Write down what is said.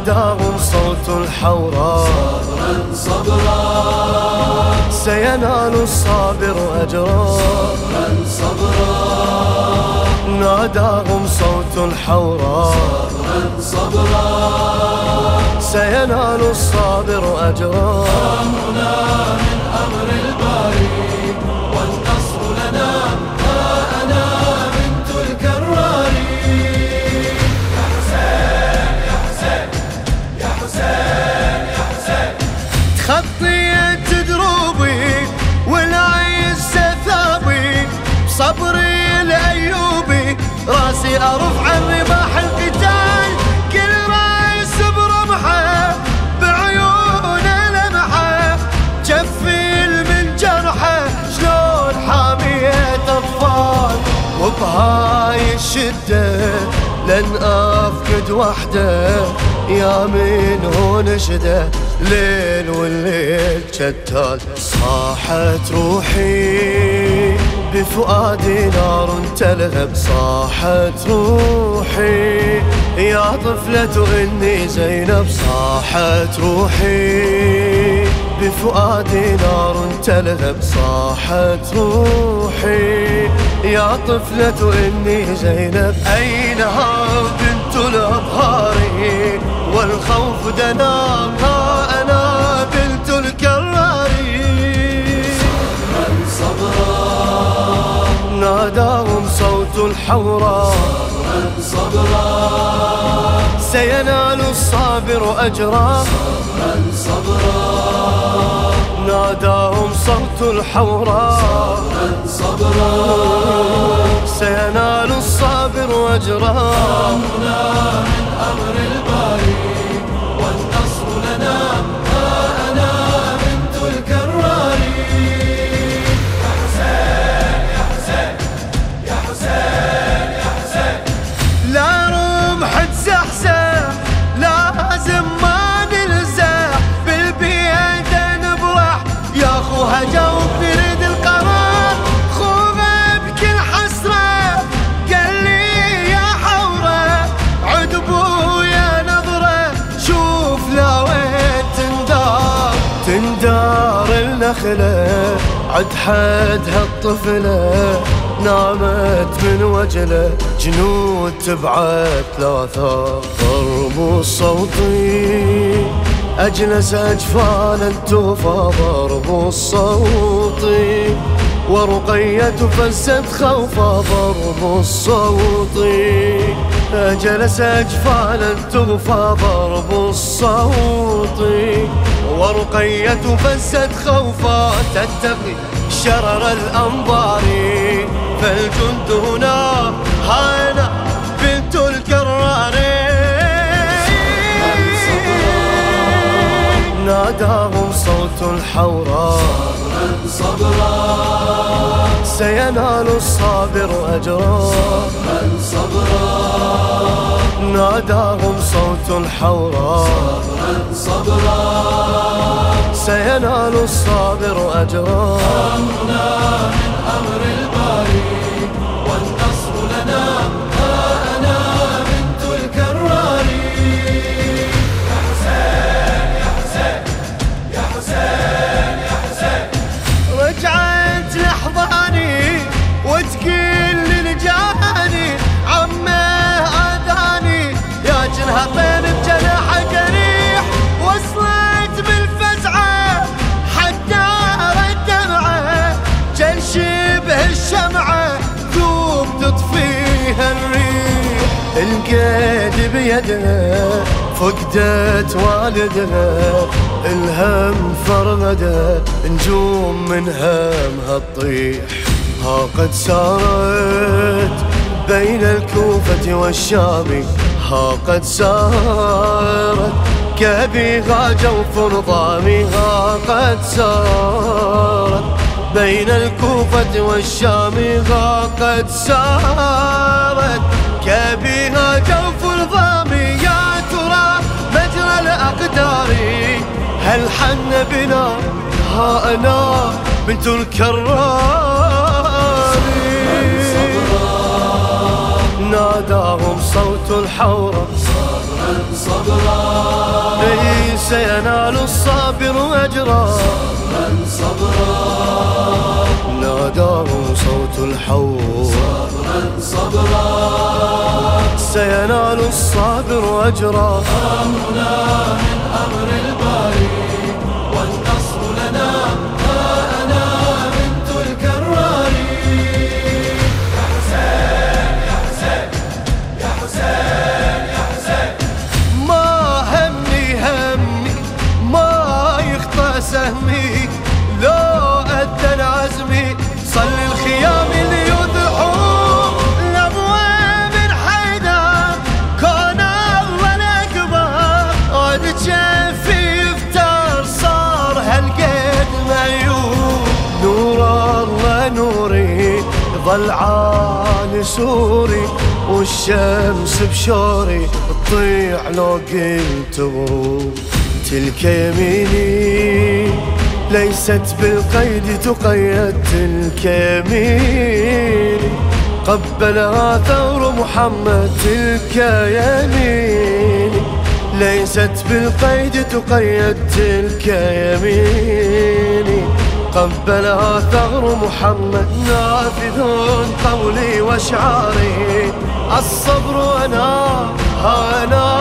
ناداهم صوت الحوراء صبرا صبرا سينال الصابر أجرا. صبرا صبرا ناداهم صوت الحوراء صبرا صبرا سينال الصابر أجرا. أمرنا من أمر تخطيت دروبي والعز ثابي. بصبري الأيوبي راسي أرفع الرماح القتال. كل رايس برمحة بعيونه لمحة. جفيل من جرحه شلون حامية أطفال؟ وبهاي الشدة لن أفقد وحدة. يا من هو نشده ليل والليل شتال صاحت روحي بفؤادي نار تلهب. صاحت روحي يا طفلة إني زينب. صاحت روحي بفؤادي نار تلهب. صاحت روحي يا طفلة إني زينب. أينها بنت الأبهار والخوف دناها الحوراء صبرا سينال الصابر أجرا. صبرا صبرا ناداهم صوت الحوراء صبرا سينال الصابر أجرا. أمرنا من أمر الباري النخلة عد حدها الطفلة نامت من وجله جنود تبعت ثلاثة ضرب صوتي أجلس أجفانا توفى. ضرب الصوت ورقية فزت خوفا. ضرب الصوت أجلس أجفانا توفى. ضرب الصوت ورقية فزت خوفا تتقي شرر الأنظار فالجند هنا هانا بنت الكرار. ناداهم صوت الحوراء صبرا سينال الصابر أجرا. صبرا ناداهم صوت الحوراء. صبرا سينال الصابر أجرا. أمرنا من أمر بيدها فقدت والدها الهم فرغدها نجوم من همها تطيح. ها قد سارت بين الكوفة والشام ها قد سارت كبيها جوف نظامي ها قد سارت بين الكوفة والشام ها قد سارت كبيها جوف أنا بنت الكرار ناداهم صوت الحورة. صبرا ليس ينال الصابر أجرا. صبرا صبرا ناداه صوت الحوض صبرا صبرا سينال الصابر أجرا. أمرنا من أمر الباري عالي سوري والشمس بشوري تطيع لو قلت تلك يميني ليست بالقيد تقيد تلك يميني. قبلها ثور محمد تلك يميني. ليست بالقيد تقيد تلك يميني. قبلها ثغر محمد نافذ قولي وأشعاري. الصبر أنا أنا